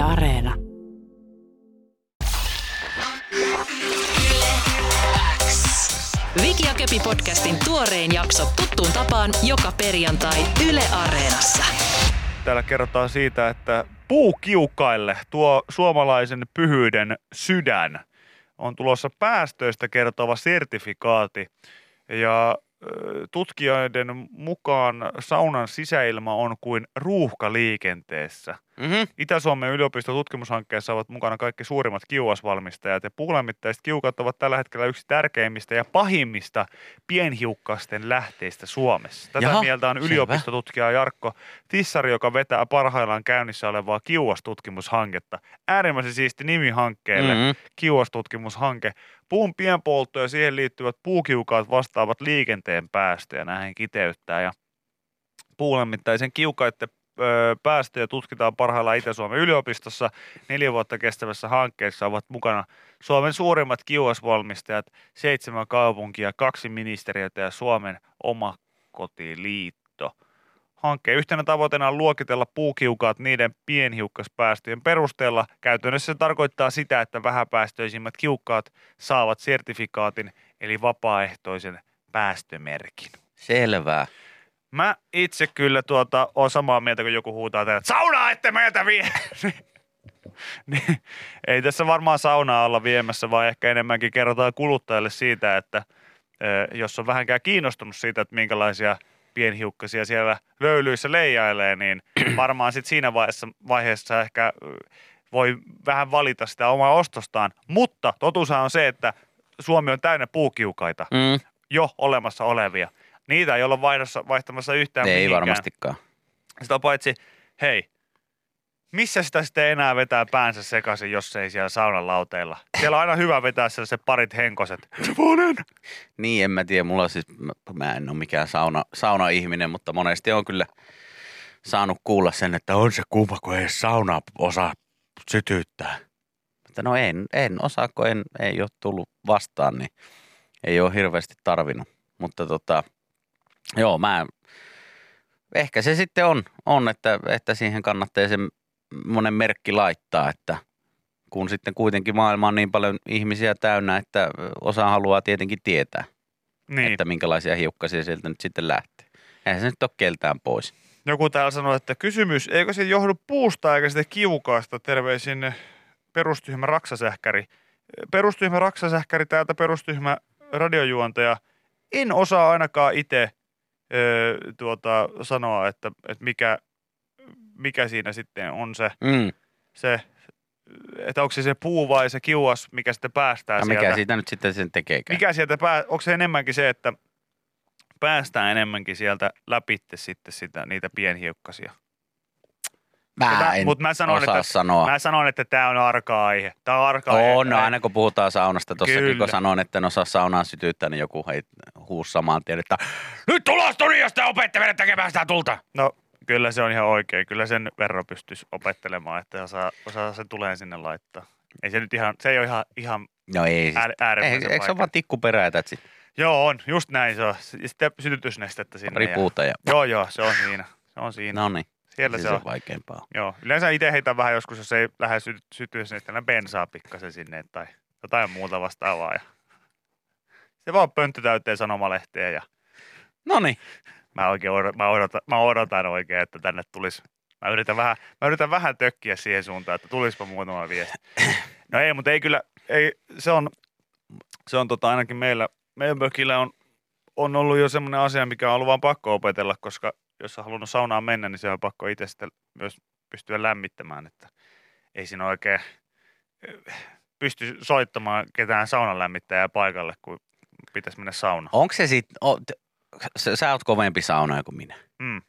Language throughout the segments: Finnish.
Areena. Viki ja Köpi podcastin tuorein jakso tuttuun tapaan joka perjantai Yle Areenassa. Täällä kerrotaan siitä, että puukiukaille tuo suomalaisen pyhyyden sydän on tulossa päästöistä kertova sertifikaati. Ja tutkijoiden mukaan saunan sisäilma on kuin ruuhka liikenteessä. Mm-hmm. Itä-Suomen yliopiston tutkimushankkeessa ovat mukana kaikki suurimmat kiuasvalmistajat ja puulämmittäiset kiukat ovat tällä hetkellä yksi tärkeimmistä ja pahimmista pienhiukkasten lähteistä Suomessa. Tätä Jaha, mieltä on selvä. yliopistotutkija Jarkko Tissari, joka vetää parhaillaan käynnissä olevaa kiuastutkimushanketta. Äärimmäisen siisti nimi hankkeelle, Mm-hmm. kiuastutkimushanke. Puun pienpoltto ja siihen liittyvät puukiukaat vastaavat liikenteen päästöjä, näihin kiteyttää. Ja puulämmittäisen kiukaiden päästöjä tutkitaan parhaillaan Itä-Suomen yliopistossa. Neljä vuotta kestävässä hankkeessa ovat mukana Suomen suurimmat kiuasvalmistajat, seitsemän kaupunkia, kaksi ministeriötä ja Suomen omakotiliitto. Hankkeen yhtenä tavoitteena on luokitella puukiukaat niiden pienhiukkaspäästöjen perusteella. Käytännössä se tarkoittaa sitä, että vähäpäästöisimmät kiukkaat saavat sertifikaatin eli vapaaehtoisen päästömerkin. Selvää. Mä itse kyllä tuota, on samaa mieltä, kun joku huutaa täällä, että saunaa ette meiltä vie! niin, ei tässä varmaan saunaa olla viemässä, vaan ehkä enemmänkin kerrotaan kuluttajalle siitä, että ö, jos on vähänkään kiinnostunut siitä, että minkälaisia pienhiukkasia siellä löylyissä leijailee, niin varmaan sitten siinä vaiheessa, vaiheessa ehkä voi vähän valita sitä omaa ostostaan. Mutta totuushan on se, että Suomi on täynnä puukiukaita, Mm, jo olemassa olevia. Niitä ei olla vaihdossa, vaihtamassa yhtään ei mihinkään. varmastikaan. Sitä paitsi, hei, missä sitä sitten enää vetää päänsä sekaisin, jos ei siellä saunan lauteilla? Siellä on aina hyvä vetää sellaiset parit henkoset. Sevonen! Niin, en mä tiedä. Mulla siis, mä, mä en ole mikään sauna, sauna-ihminen, mutta monesti on kyllä saanut kuulla sen, että on se kuuma, kun ei sauna osaa sytyttää. Mutta no en, en osaa, kun en, ei ole tullut vastaan, niin ei ole hirveästi tarvinnut. Mutta tota, joo, mä, ehkä se sitten on, on että, että siihen kannattaa se monen merkki laittaa, että kun sitten kuitenkin maailma on niin paljon ihmisiä täynnä, että osa haluaa tietenkin tietää, niin. että minkälaisia hiukkasia sieltä nyt sitten lähtee. Eihän se nyt ole keltään pois. Joku täällä sanoi, että kysymys, eikö se johdu puusta eikä sitä kiukaasta? Terveisin perustyhmä raksasähkäri. Perustyhmä raksasähkäri täältä perustyhmä radiojuontaja. En osaa ainakaan itse ö, tuota, sanoa, että, että mikä, mikä siinä sitten on se, Mm. se, että onko se se puu vai se kiuas, mikä sitten päästää Ja sieltä. mikä siitä nyt sitten sen tekeekään? Mikä sieltä pää, onko se enemmänkin se, että päästään enemmänkin sieltä läpitte sitten sitä, niitä pienhiukkasia? Mä Mä- en mut mä sanon, osaa että- sanoa. Mä sanon, että tämä on arka aihe. Tämä on arka aihe. On, no aina kun puhutaan saunasta, tuossakin kun sanoin, että en osaa saunaan sytyttää, niin joku hei, huusi samaan tien, että nyt tulos tuli, jos te opette meidät tekemään sitä tulta. No kyllä se on ihan oikein. Kyllä sen verran pystyisi opettelemaan, että osaa, osaa sen tuleen sinne laittaa. Ei se nyt ihan, se ei ole ihan, ihan No ei, äär, ei äärimmäisen eikö se ole vaan tikkuperä ja that's it? Joo, on. Just näin se on. Ja Sitten sytytysnestettä sinne. Pari ja- ja Joo, joo, se on siinä. Se on siinä. no niin, Siellä se, se se on. vaikeampaa. Joo. Yleensä itse heitän vähän joskus, jos ei lähde sy- sytytysnesteellä bensaa pikkasen sinne tai jotain muuta vastaavaa. Ja se vaan pönttö täyteen sanomalehteä ja No niin, Mä, oikein odotan, mä, odotan, mä odotan oikein, että tänne tulisi. Mä yritän vähän, mä yritän vähän tökkiä siihen suuntaan, että tulispa muutama viesti. No ei, mutta ei kyllä, ei, se on, se on tota ainakin meillä, meidän mökillä on, on ollut jo semmoinen asia, mikä on ollut vaan pakko opetella, koska jos on halunnut saunaan mennä, niin se on pakko itse sitten myös pystyä lämmittämään, että ei siinä oikein eh, pysty soittamaan ketään saunan lämmittäjää paikalle, kun pitäisi mennä saunaan. onko se sitten, sä, sä oot kovempi saunoja kuin minä. Mm.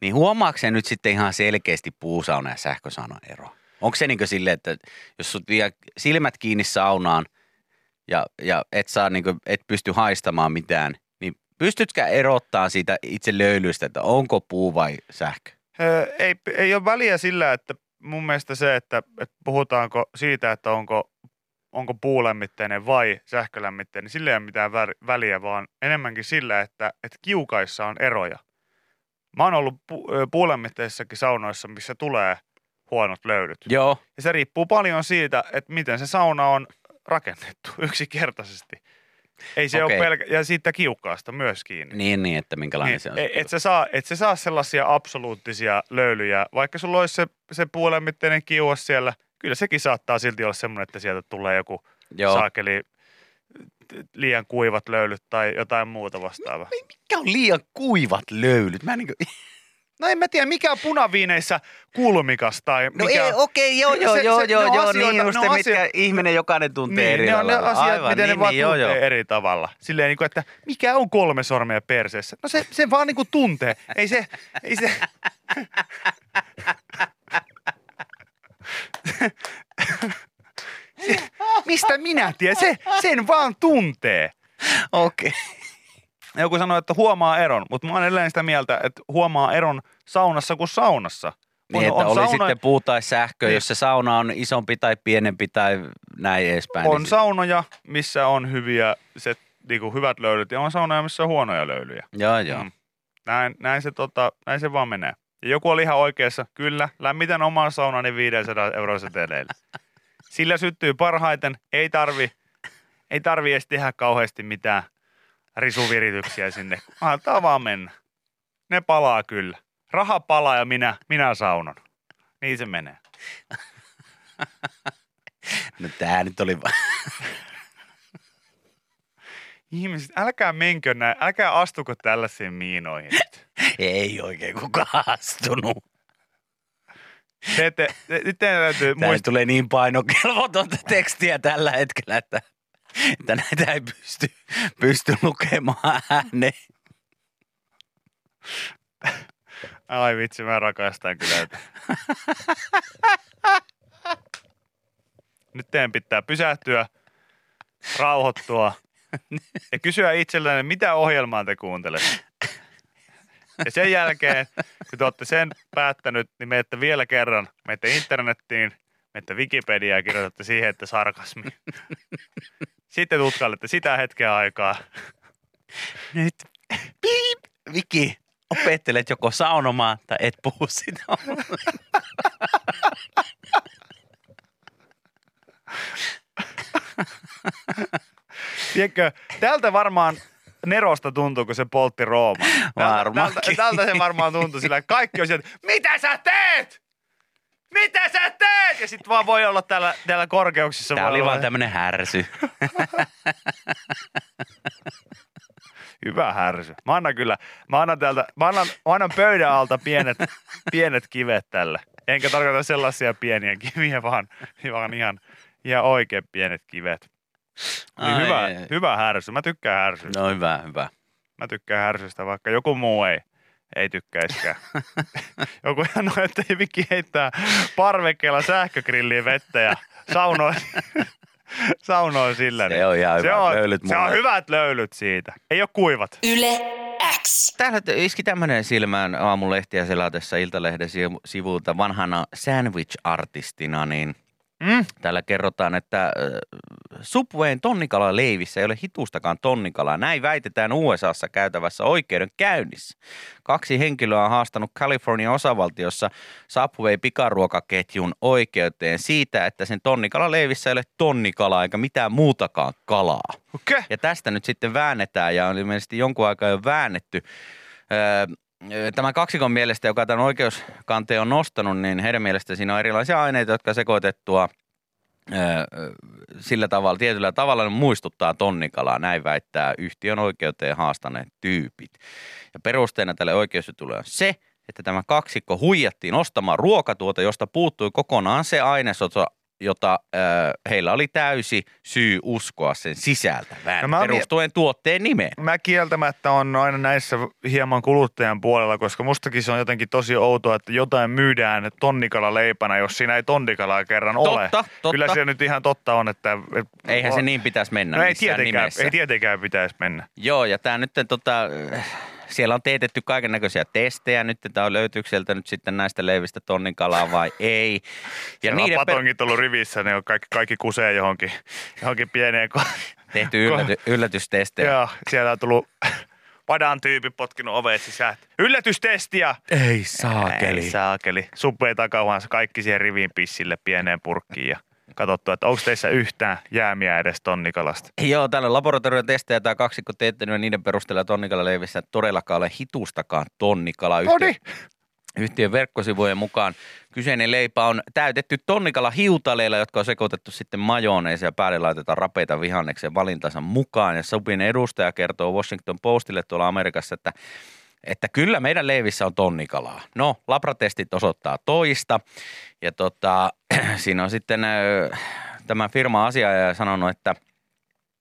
Niin huomaako se nyt sitten ihan selkeästi puusauna ja sähkösauna ero? Onko se niin silleen, että jos sut vie silmät kiinni saunaan ja, ja et, saa niin et pysty haistamaan mitään, pystytkö erottaa siitä itse löylystä, että onko puu vai sähkö? Öö, ei, ei ole väliä sillä, että mun mielestä se, että, että puhutaanko siitä, että onko, onko puulämmitteinen vai sähkölämmitteinen, niin sillä ei ole mitään väliä, vaan enemmänkin sillä, että, että kiukaissa on eroja. Mä oon ollut pu, ö, puulämmitteisissäkin saunoissa, missä tulee huonot löylyt. Joo, Ja se riippuu paljon siitä, että miten se sauna on rakennettu yksinkertaisesti. Ei se Okei. ole pelkä, ja siitä kiukkaasta myös kiinni. niin, niin että minkälainen Niin, se on. et, et, sä saa, et sä saa sellaisia absoluuttisia löylyjä, vaikka sulla olisi se, se puolenmitteinen kiuas siellä, kyllä sekin saattaa silti olla semmoinen, että sieltä tulee joku Joo. saakeli liian kuivat löylyt tai jotain muuta vastaavaa. Mikä on liian kuivat löylyt? Mä niinku... No en mä tiedä, mikä on punaviineissä kulmikas tai No mikä ei, on... okei, joo, joo, Se- joo, se- joo, joo, asioita- niin just, ne on mitkä ihminen jokainen tuntee Niin, eri ne on ne asiat, Aivan, miten niin, ne vaan niin, joo, tuntee joo. eri tavalla. Silleen, niin kuin, että mikä on kolme sormea perseessä? No se, se vaan niin kuin tuntee. Ei se, ei se... se, mistä minä tiedän? Se, sen vaan tuntee. Okei. Joku sanoi, että huomaa eron, mutta mä oon edelleen sitä mieltä, että huomaa eron saunassa kuin saunassa. Niin, että oli sauna- sitten puu tai sähkö, Niin. jos se sauna on isompi tai pienempi tai näin edespäin. on niin saunoja, missä on hyviä, se, niinku hyvät löylyt, ja on saunoja, missä on huonoja löylyjä. Joo, joo. Mm. Näin, näin, se, tota, näin se vaan menee. Ja joku oli ihan oikeassa, kyllä, lämmitän oman saunani 500 euroa seteleillä. Sillä syttyy parhaiten, ei tarvi, ei tarvi edes tehdä kauheasti mitään risuvirityksiä sinne. Antaa vaan mennä. Ne palaa kyllä. Raha palaa ja minä, minä saunon. Niin se menee. No tää nyt oli va- Ihmiset, älkää menkö näin, älkää astuko tällaisiin miinoihin. Ei oikein kukaan astunut. Te, te, te, nyt teidän täytyy Tää muistaa, tulee niin painokelvotonta tekstiä tällä hetkellä, että, että näitä ei pysty, pysty lukemaan ääneen. ai vitsi, mä rakastan kyllä. Nyt teidän pitää pysähtyä, rauhoittua ja kysyä itsellenne, mitä ohjelmaa te kuuntelette. Ja sen jälkeen, kun te olette sen päättänyt, niin menette vielä kerran, menette internettiin, menette Wikipediaan ja kirjoitatte siihen, että sarkasmi. Sitten tutkailette sitä hetkeä aikaa. Nyt, piip, Viki, opettelet joko saunomaan tai et puhu sitä. Tiedätkö, tältä varmaan Nerosta tuntuu, kun se poltti Rooma. Tältä, Varmaankin. tältä, tältä se varmaan tuntui sillä, kaikki on sieltä, mitä sä teet? Mitä sä teet? Ja sitten vaan voi olla täällä, täällä korkeuksissa. Tää oli vaan tämmönen härsy. Hyvä härsy. Mä annan kyllä, mä annan, täältä, mä annan, mä annan pöydän alta pienet, pienet kivet tälle. Enkä tarkoita sellaisia pieniä kiviä, vaan, vaan ihan, ihan oikein pienet kivet. Niin Ai, hyvä, ai, ai. hyvä härsy. Mä tykkään härsystä. No hyvä, hyvä. Mä tykkään härsystä, vaikka joku muu ei, ei tykkäiskään. joku sanoi, että ei Viki heittää parvekkeella sähkögrilliin vettä ja saunoi, saunoi sillä. Se on ihan se hyvät on, löylyt Se on hyvät löylyt siitä. Ei ole kuivat. Yle X. Täällä iski tämmöinen silmään aamulehtiä selatessa Iltalehden sivu- sivulta vanhana sandwich-artistina, niin Mm? täällä kerrotaan, että äh, Subwayn tonnikala leivissä ei ole hitustakaan tonnikalaa. Näin väitetään USAssa käytävässä oikeudenkäynnissä. Kaksi henkilöä on haastanut Kalifornian osavaltiossa Subway pikaruokaketjun oikeuteen siitä, että sen tonnikala leivissä ei ole tonnikalaa eikä mitään muutakaan kalaa. Okay. Ja tästä nyt sitten väännetään ja on ilmeisesti jonkun aikaa jo väännetty. Öö, Tämän kaksikon mielestä, joka tämän oikeuskanteen on nostanut, niin heidän mielestä siinä on erilaisia aineita, jotka sekoitettua sillä tavalla, tietyllä tavalla ne muistuttaa tonnikalaa, näin väittää yhtiön oikeuteen haastaneet tyypit. Ja perusteena tälle oikeusjutulle on se, että tämä kaksikko huijattiin ostamaan ruokatuote, josta puuttui kokonaan se ainesosa, jota äh, heillä oli täysi syy uskoa sen sisältä, No mä perustuen tuotteen nimeen. Mä kieltämättä on aina näissä hieman kuluttajan puolella, koska mustakin se on jotenkin tosi outoa, että jotain myydään tonnikala leipänä, jos siinä ei tonnikalaa kerran ole. Totta, totta. Kyllä se nyt ihan totta on, että... Eihän se niin pitäisi mennä No ei tietenkään, nimessä. ei tietenkään pitäisi mennä. Joo, ja tämä nyt tota, siellä on teetetty kaiken näköisiä testejä nyt, että on löytyykö sieltä nyt sitten näistä leivistä tonnikalaa vai ei. Ja niiden on patongit ollut rivissä, ne on kaikki, kaikki kusee johonkin, johonkin pieneen tehty ylläty, yllätystestejä. Joo, siellä on tullut padan tyyppi potkinut ovet sisään. Yllätystestiä! Ei saakeli. Ei saakeli. Suppe takauhan kaikki siihen riviin pissille pieneen purkkiin ja katsottu, että onko teissä yhtään jäämiä edes tonnikalasta. Joo, täällä laboratoriotestejä tämä kaksikko teettänyt ja niiden perusteella tonnikalaleivissä ei todellakaan ole hitustakaan tonnikala. Niin. Yhtiön verkkosivujen mukaan kyseinen leipä on täytetty tonnikala hiutaleilla, jotka on sekoitettu sitten majoneeseen ja päälle laitetaan rapeita vihanneksen valintansa mukaan. Ja Subin edustaja kertoo Washington Postille tuolla Amerikassa, että että kyllä meidän leivissä on tonnikalaa. No, labratestit osoittaa toista. Ja tota, siinä on sitten ö, tämä firma asiaaja sanonut, että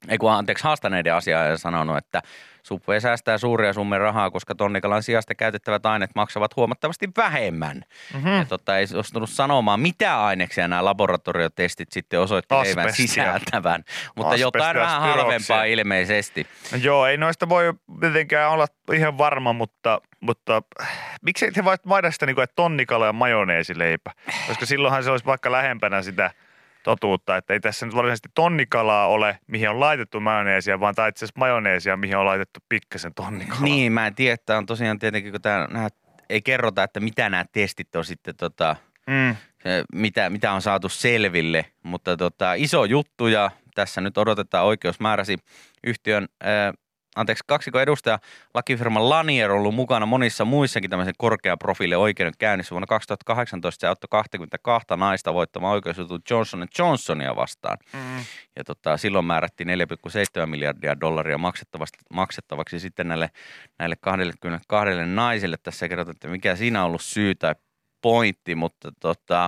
ei kun anteeksi, haastaneiden asiaaja sanonut, että Subway säästää suuria summia rahaa, koska tonnikalan sijasta käytettävät aineet maksavat huomattavasti vähemmän. Mm-hmm. Ja tota, ei suostunut sanomaan, mitä aineksia nämä laboratoriotestit sitten osoitti leivän Asbestia. sisältävän. Mutta Asbestia jotain vähän halvempaa ilmeisesti. Joo, ei noista voi mitenkään olla ihan varma, mutta, mutta miksei te voit maida sitä, niin kuin, että tonnikala ja majoneesileipä? Koska silloinhan se olisi vaikka lähempänä sitä totuutta, että ei tässä nyt varsinaisesti tonnikalaa ole, mihin on laitettu majoneesia, vaan tämä itse asiassa majoneesia, mihin on laitettu pikkasen tonnikalaa. Niin, mä en tiedä, että on tosiaan tietenkin, kun tää, nää, ei kerrota, että mitä nämä testit on sitten, tota, Mm. se, mitä, mitä on saatu selville, mutta tota, iso juttu ja tässä nyt odotetaan oikeus määräsi yhtiön, ää, anteeksi, kaksiko edustaja, lakifirman Lanier on ollut mukana monissa muissakin tämmöisen korkeaprofiilin oikeudenkäynnissä. Vuonna 2018 se auttoi 22 naista voittamaan oikeusjutun Johnson Johnsonia vastaan. Mm. Ja tota, silloin määrättiin 4,7 miljardia dollaria maksettavaksi, maksettavaksi sitten näille, näille 22 naisille. Tässä ei kerrota, että mikä siinä on ollut syy tai pointti, mutta tota,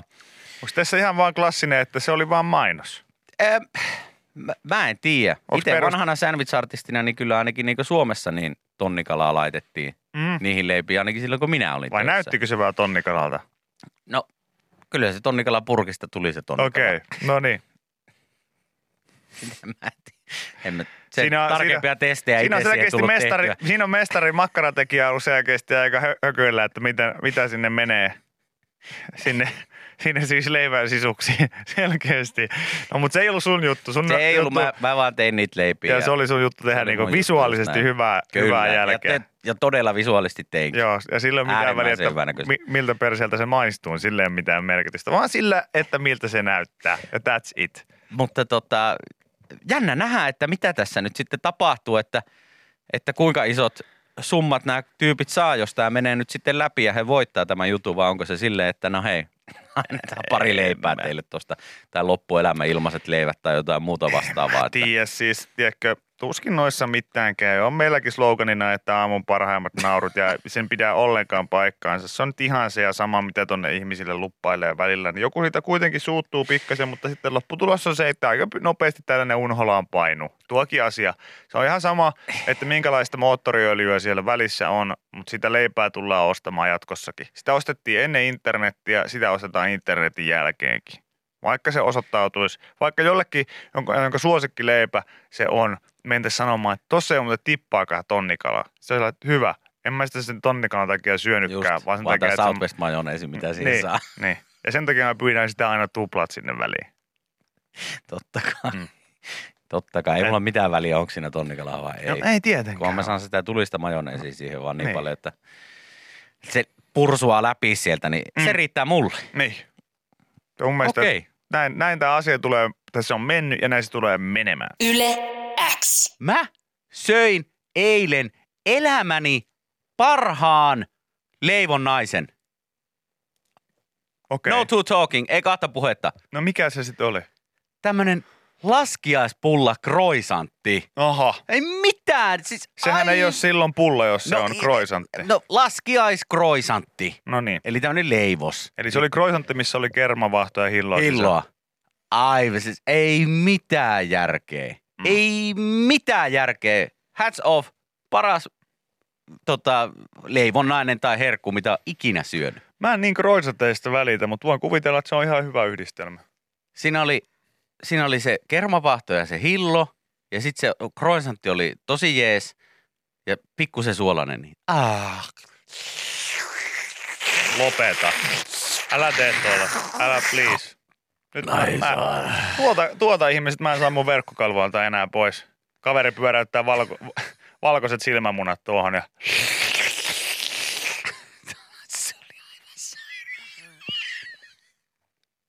Onko tässä ihan vaan klassinen, että se oli vaan mainos? ää, mä, mä en tiedä. Itse perus- vanhana sandwich-artistina, niin kyllä ainakin niin Suomessa niin tonnikalaa laitettiin Mm. niihin leipiin, ainakin silloin kun minä olin Vai töissä. näyttikö se vaan tonnikalalta? No, kyllä se tonnikala purkista tuli se tonnikala. Okei, okay. no niin. Mä en tiedä. En mä, se Siinä on- tarkempia siinä- testejä Siinä on, selkeästi mestari, tehtyä. siinä on mestari makkaratekijä ollut selkeästi aika hö- hököillä, että mitä, mitä sinne menee. Sinne, sinne siis leivän sisuksiin selkeästi. No mutta se ei ollut sun juttu. Sun Se ei ollut, juttu, mä, mä vaan tein niitä leipiä. ja se oli sun juttu tehdä niinku juttu visuaalisesti näin. hyvää, Kyllä, hyvää ja, jälkeä. te, ja todella visuaalisesti teinkin. Joo, ja sillä ei ole mitään väliä, että mi, miltä perseeltä se maistuu, niin sillä ei ole mitään merkitystä, vaan sillä, että miltä se näyttää. Ja that's it. Mutta tota, jännä nähdä, että mitä tässä nyt sitten tapahtuu, että, että kuinka isot summat nämä tyypit saa, jos tämä menee nyt sitten läpi ja he voittaa tämän jutun, vai onko se silleen, että no hei, annetaan pari leipää teille tuosta, tai loppuelämä ilmaiset leivät tai jotain muuta vastaavaa. Että, Tiedä siis, tiedätkö, tuskin noissa mitään käy. On meilläkin sloganina, että aamun parhaimmat naurut ja sen pitää ollenkaan paikkaansa. Se on ihan se ja sama, mitä tonne ihmisille luppailee välillä. Niin joku siitä kuitenkin suuttuu pikkasen, mutta sitten lopputulos on se, että aika nopeasti tällainen unholaan painu. Tuokin asia. Se on ihan sama, että minkälaista moottoriöljyä siellä välissä on, mutta sitä leipää tullaan ostamaan jatkossakin. Sitä ostettiin ennen internettiä, sitä ostetaan internetin jälkeenkin. Vaikka se osoittautuisi, vaikka jollekin, jonka, jonka suosikkileipä se on, mentäisiin sanomaan, että tossa ei ole muuten tippaakaan tonnikala. Se on hyvä. En mä sitä sen tonnikalan takia syönytkään, just, vaan sen vaan takia, että se on- Southwest majoneesi, mitä siihen niin, saa. niin. Ja sen takia mä pyydän sitä aina tuplat sinne väliin. Totta kai. Mm. Totta kai. Ei En- mulla mitään väliä, onko siinä tonnikalaa vai ei. No, ei tietenkään. Kun mä saan sitä tulista majoneesia siihen vaan niin, Niin. paljon, että se pursuaa läpi sieltä, niin mm. se riittää mulle. Niin. Ja mun mielestä Okei. näin, näin tämä asia tulee, tässä on mennyt ja näin se tulee menemään. Yle X. Mä söin eilen elämäni parhaan leivon naisen. Okei. No to talking, ei kahta puhetta. no mikä se sitten oli? Tämmönen laskiaispulla kroisantti. Aha. Ei mitään. Siis, Sehän ai- ei ole silloin pulla, jos se No on i- kroisantti. No laskiaiskroisantti. No niin. Eli tämmönen leivos. Eli se oli kroisantti, missä oli kermavahto ja hilloa. Hilloa. Aivan siis ei mitään järkeä. Mm. Ei mitään järkeä. Hats off. Paras tota, leivonnainen tai herkku, mitä ikinä syönyt. Mä en niin kroisanteista välitä, mutta voin kuvitella, että se on ihan hyvä yhdistelmä. Siinä oli, siinä oli se kermavahto ja se hillo. Ja sitten se croissantti oli tosi jees. Ja pikkusen suolainen. Niin. Ah, Lopeta. Älä tee tuolla. Älä please. Nyt mä, mä, tuota, tuota ihmiset mä en saa mun verkkokalvoilta enää pois. Kaveri pyöräyttää valko, valkoiset silmämunat tuohon ja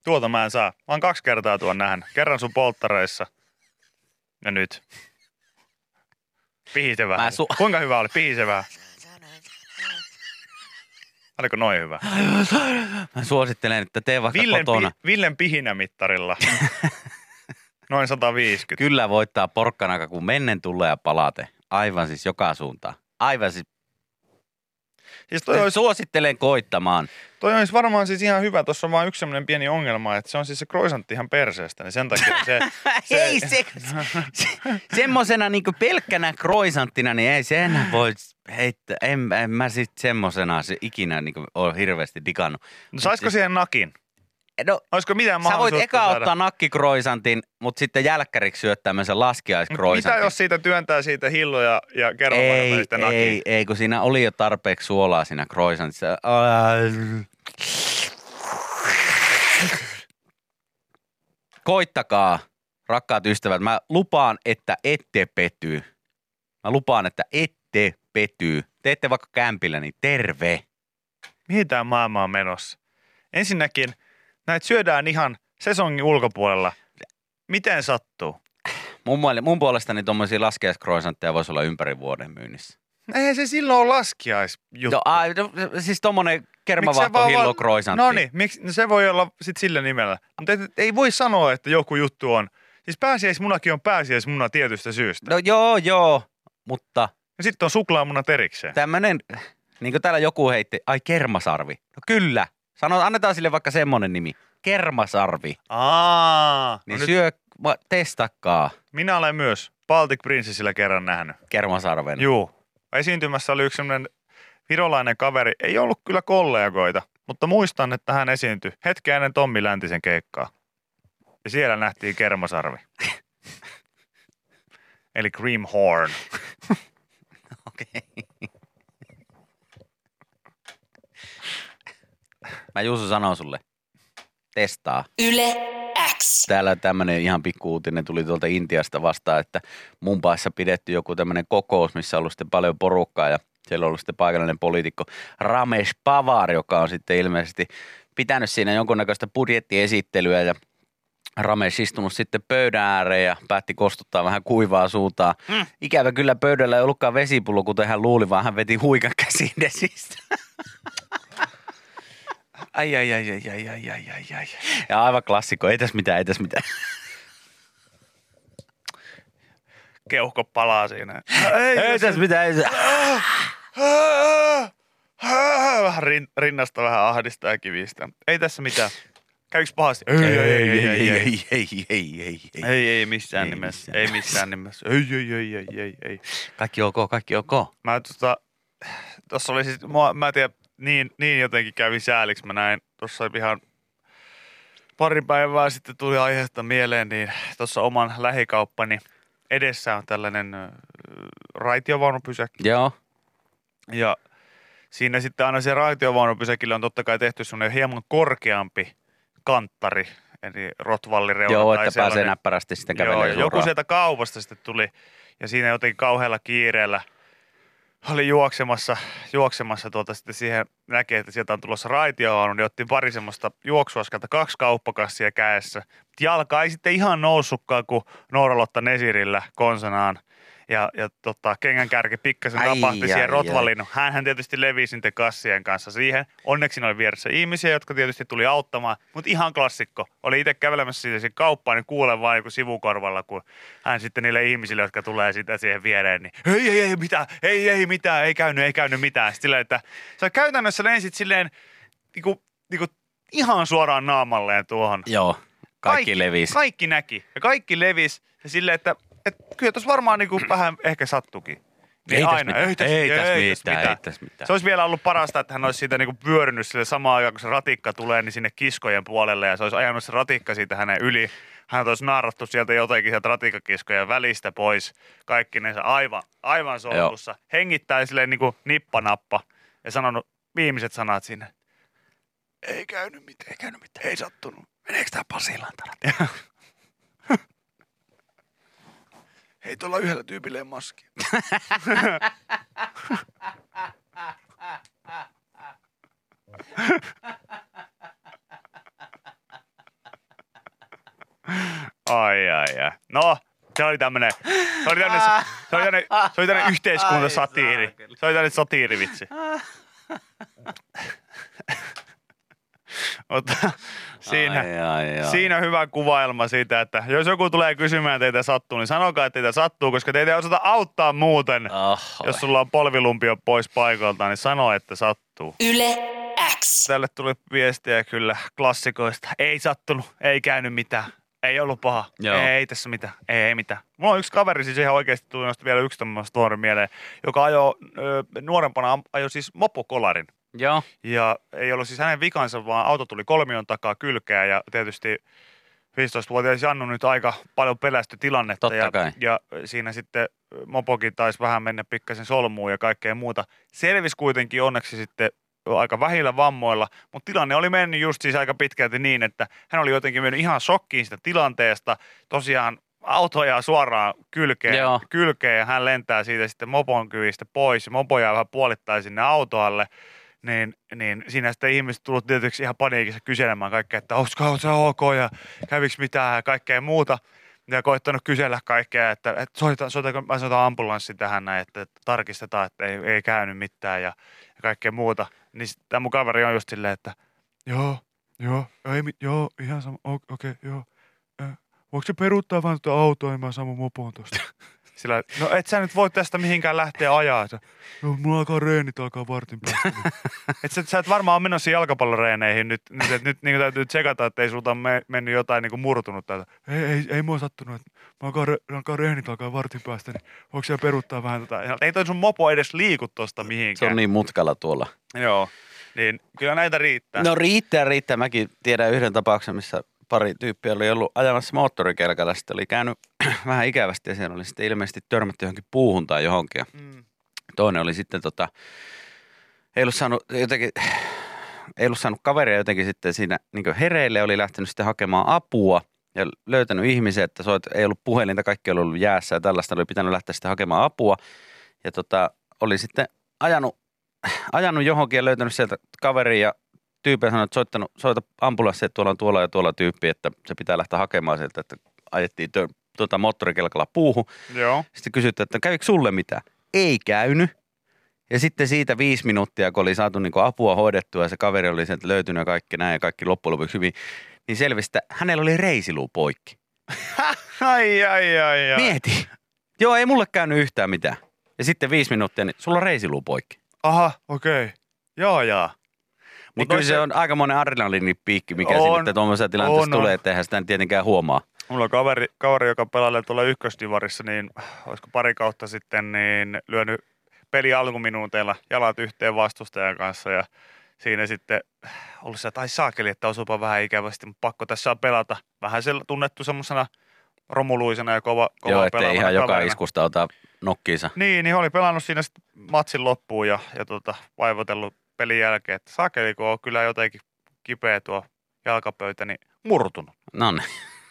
Tuota mä en saa. Mä oon kaksi kertaa tuon nähnyt. Kerran sun polttareissa. Ja nyt. Pihisevää. Su- Kuinka hyvä oli? Pihisevää. Oliko noin hyvä? Mä suosittelen, että tee vaikka Villen, kotona. pi- Villen pihinämittarilla. Noin 150. Kyllä voittaa porkkana, kun mennen tulee ja palate. Aivan siis joka suuntaan. Aivan siis. Siis toi olisi, Suosittelen koittamaan. toi olisi varmaan siis ihan hyvä. Tuossa on vain yksi sellainen pieni ongelma, että se on siis se croissantti ihan perseestä. Niin sen takia se... se ei se, se semmosena niinku pelkkänä kroisanttina, niin ei se enää voi heittää. En, en mä sit semmosena se ikinä niinku ole hirveästi digannut. No saisiko siihen nakin? No, Olisiko mitään sä voit eka saada? ottaa nakkikroisantin, mutta sitten jälkkäriksi syöttää tämmöisen Mut Mitä laskiaiskroisantin. jos siitä työntää siitä hillo ja, kerran ei, välistä nakin? ei, ei, kun siinä oli jo tarpeeksi suolaa siinä croissantissa. Koittakaa, rakkaat ystävät. Mä lupaan, että ette pety. Mä lupaan, että ette pety. Teette vaikka kämpillä, niin terve. Mihin tämä maailma on menossa? Ensinnäkin näitä syödään ihan sesongin ulkopuolella. Miten sattuu? Mun, mun puolestani tuommoisia laskiaiskroisantteja voisi olla ympäri vuoden myynnissä. Eihän se silloin ole laskiaisjuttu. No, ai, no, siis tommonen Miksi se kermavahto vaan- hillo kroisantti. No niin, miksi, no se voi olla sit sillä nimellä. Mutta ei, ei voi sanoa, että joku juttu on. Siis pääsiäismunakin on pääsiäismuna tietystä syystä. No joo, joo, mutta Ja sitten on suklaamunat erikseen. tämmönen, niin kuin täällä joku heitti, ai kermasarvi. No kyllä, sano, annetaan sille vaikka semmonen nimi. Kermasarvi. Aa, Niin no nyt syö, va- testakkaa minä olen myös Baltic Princessillä kerran nähnyt. kermasarven. Juu. Esiintymässä oli yksi semmoinen virolainen kaveri. Ei ollut kyllä kollegoita, mutta muistan, että hän esiintyi hetken ennen Tommi Läntisen keikkaa. Ja siellä nähtiin kermasarvi. Eli Cream Horn. Okei. Mä Juuso sanon sulle, testaa. Yle X. Täällä tämmöinen ihan pikku uutinen tuli tuolta Intiasta vastaan, että Mumpaissa pidetty joku tämmöinen kokous, missä on ollut sitten paljon porukkaa ja siellä on ollut sitten paikallinen poliitikko Ramesh Pavar, joka on sitten ilmeisesti pitänyt siinä jonkunnäköistä budjettiesittelyä ja Ramesh istunut sitten pöydän ääreen ja päätti kostuttaa vähän kuivaa suutaan. Mm. Ikävä kyllä pöydällä ei ollutkaan vesipullo, kuten hän luuli, vaan hän veti huikan käsin desistä. Ai, ai, ai, ai, ai, ai, ai, ai, ai. Ja aivan klassikko, ei tässä mitään, ei tässä mitään. Keuhko palaa siinä. Ei tässä mitään, ei. Vähän rin, rinnasta vähän ahdistaa ja kivistä. Ei tässä mitään. Käykö pahasti? Ei, ei, ei, ei, ei, ei, ei, ei, ei. Ei, ei missään Ei nimessä. Ei missään nimessä. Ei, ei, ei, ei, ei, ei. Kaikki ok, kaikki ok. Mä tota, tossa oli siis, mua, mä en tiedä, niin, niin jotenkin kävi sääliksi. Mä näin tuossa ihan pari päivää sitten tuli aiheesta mieleen, niin tuossa oman lähikauppani edessä on tällainen raitiovaunupysäkki. Joo, Ja siinä sitten aina se raitiovaunupysäkillä on totta kai tehty semmoinen hieman korkeampi kanttari, eli rotvallireuna. joo, että pääsee näppärästi sitten Joo, kävelemään ja joku sieltä kaupasta sitten tuli ja siinä jotenkin kauhealla kiireellä oli juoksemassa, juoksemassa tuolta sitten siihen näkee, että sieltä on tulossa raitiovaunu, niin otti pari semmoista juoksuaskelta, kaksi kauppakassia kädessä. Jalka ei sitten ihan noussutkaan kuin Nooralotta Nesirillä konsanaan. Ja, ja tota, kengän kärki pikkasen Ai, napahti ai, siihen ai. rotvaliin. Hänhän tietysti levisi niiden kassien kanssa siihen. Onneksi oli vieressä ihmisiä, jotka tietysti tuli auttamaan. Mutta ihan klassikko. Oli itse kävelemässä siitä siihen kauppaan, niin kuulen vaan joku sivukorvalla, kun hän sitten niille ihmisille, jotka tulee sitä siihen viereen, niin ei, ei, ei, mitään, ei, ei, mitään, ei käynyt, ei käynyt mitään. Sitten silleen, että sä käytännössä lensit silleen niinku, niinku, ihan suoraan naamalleen tuohon. Joo, kaikki, levisi. Kaikki näki. Ja kaikki levisi. Ja silleen, että, että kyllä tuossa varmaan niinku vähän ehkä sattukin. Niin ei aina, mitään, ei tässä ei tässä ei tässä mitään, ei tässä mitään. Se olisi vielä ollut parasta, että hän olisi siitä niinku pyörinyt sille samaan aikaan, kun se ratikka tulee, niin sinne kiskojen puolelle ja se olisi ajanut se ratikka siitä hänen yli. Hän olisi naarattu sieltä jotenkin sieltä ratikkakiskojen välistä pois. Kaikkinensa aivan, aivan solmussa. Hengittää silleen niinku nippanappa ja sanonut viimeiset sanat sinne. Ei käynyt mitään, ei käynyt mitään, ei sattunut. Meneekö tää Pasilaan tällä? hei tuolla yhdellä tyypillä ei maski. Ai, ai, ai. No, se oli tämmönen, se oli tämmönen, se oli tämmönen, se oli tämmönen yhteiskuntasatiiri. Se oli tämmönen satiirivitsi. Mutta siinä, Ai, ai, ai. siinä on hyvä kuvailma siitä, että jos joku tulee kysymään teitä sattuu, niin sanokaa, että teitä sattuu, koska teitä ei osata auttaa muuten. Oh, Jos sulla on polvilumpio pois paikalta, niin sano, että sattuu. Yle X. Tälle tuli viestiä kyllä klassikoista. Ei sattunut, ei käynyt mitään. Ei ollut paha. Joo. Ei, ei tässä mitään. Ei, ei mitään. Mulla on yksi kaveri, siis ihan oikeasti tuli vielä yksi tämmöinen story mieleen, joka ajoi nuorempana, ajoi siis mopokolarin. Joo. Ja ei ollut siis hänen vikansa, vaan auto tuli kolmion takaa kylkeä ja tietysti 15-vuotias Jannu nyt aika paljon pelästy tilannetta. Totta ja, kai. ja siinä sitten mopokin taisi vähän mennä pikkasen solmuun ja kaikkea muuta. Selvisi kuitenkin onneksi sitten aika vähillä vammoilla, mutta tilanne oli mennyt just siis aika pitkälti niin, että hän oli jotenkin mennyt ihan shokkiin sitä tilanteesta. Tosiaan auto ajaa suoraan kylkeen, Joo. kylkeen ja hän lentää siitä sitten mopon kyvistä pois mopo jää vähän puolittain sinne autoalle niin, niin siinä sitten ihmiset tullut tietysti ihan paniikissa kyselemään kaikkea, että onko se ok ja käviks mitään ja kaikkea muuta. Ja koittanut kysellä kaikkea, että, että soita, soitako, mä soitan ambulanssi tähän näin, että, että tarkistetaan, että ei, ei käynyt mitään ja, ja kaikkea muuta. Niin tämä mun kaveri on just silleen, että joo, joo, ei, joo, ihan sama, okei, okay, joo. Voiko se peruuttaa vaan tuota autoa, niin mä saan mun mopon tosta. Sillä, no et sä nyt voi tästä mihinkään lähteä ajaa. Se, No, mulla alkaa reenit alkaa vartin päästä. et sä, sä et varmaan ole menossa jalkapalloreeneihin nyt. Nyt, et, nyt niin täytyy tsekata, että ei sulta ole me, mennyt jotain niin kuin murtunut täältä. Ei, ei, ei mua sattunut. Että mä alkaa, re, alkaa reenit alkaa vartin päästä, niin voiko siellä peruuttaa vähän tota. Ja Ei toi sun mopo edes liiku tosta mihinkään. Se on niin mutkalla tuolla. Joo. Niin kyllä näitä riittää. No riittää, riittää. Mäkin tiedän yhden tapauksen, missä pari tyyppiä oli ollut ajamassa moottorikelkalla. Sitten oli käynyt vähän ikävästi ja siellä oli sitten ilmeisesti törmätty johonkin puuhun tai johonkin. Ja Mm. toinen oli sitten tota, ei ollut saanut jotenkin, ei ollut saanut kaveria jotenkin sitten siinä niin hereille, oli lähtenyt sitten hakemaan apua ja löytänyt ihmisiä, että soit, ei ollut puhelinta, kaikki oli ollut jäässä ja tällaista, oli pitänyt lähteä sitten hakemaan apua. Ja tota, oli sitten ajanut, ajanut johonkin ja löytänyt sieltä kaveria ja tyyppi sanoi, että soittanut, soita ambulanssi, että tuolla on tuolla ja tuolla tyyppi, että se pitää lähteä hakemaan sieltä, että ajettiin tö, tuota, moottorikelkalla puuhun. Joo. Sitten kysyttiin, että kävikö sulle mitään? Ei käynyt. Ja sitten siitä viisi minuuttia, kun oli saatu niin apua hoidettua ja se kaveri oli sieltä löytynyt ja kaikki näin ja kaikki loppujen lopuksi hyvin, niin selvisi, että hänellä oli reisiluu poikki. Ai, ai, ai, ai. Mieti. Joo, ei mulle käynyt yhtään mitään. Ja sitten viisi minuuttia, niin sulla on reisiluu poikki. Aha, okei. Okay. Joo, joo. Niin Mut kyllä noissa- se on aikamoinen adrenaliinipiikki, mikä On, sitten tuommoisessa tilanteessa on, tulee, että eihän sitä nyt tietenkään huomaa. Mulla on kaveri, kaveri joka pelailee tuolla ykkösdivarissa, niin olisiko pari kautta sitten, niin lyönyt peli alkuminuuteilla jalat yhteen vastustajan kanssa ja siinä sitten ollut se, että ai saakeli, että osuupa vähän ikävästi, mutta pakko tässä on pelata. Vähän se tunnettu semmoisena romuluisena ja kova, kova Joo, ettei ihan joka kaverina. iskusta ota nokkiinsa. Niin, niin oli pelannut siinä matsin loppuun ja, ja tota, vaivotellut pelin jälkeen, että saakeli, kun on kyllä jotenkin kipeä tuo jalkapöytä, niin murtunut. No niin.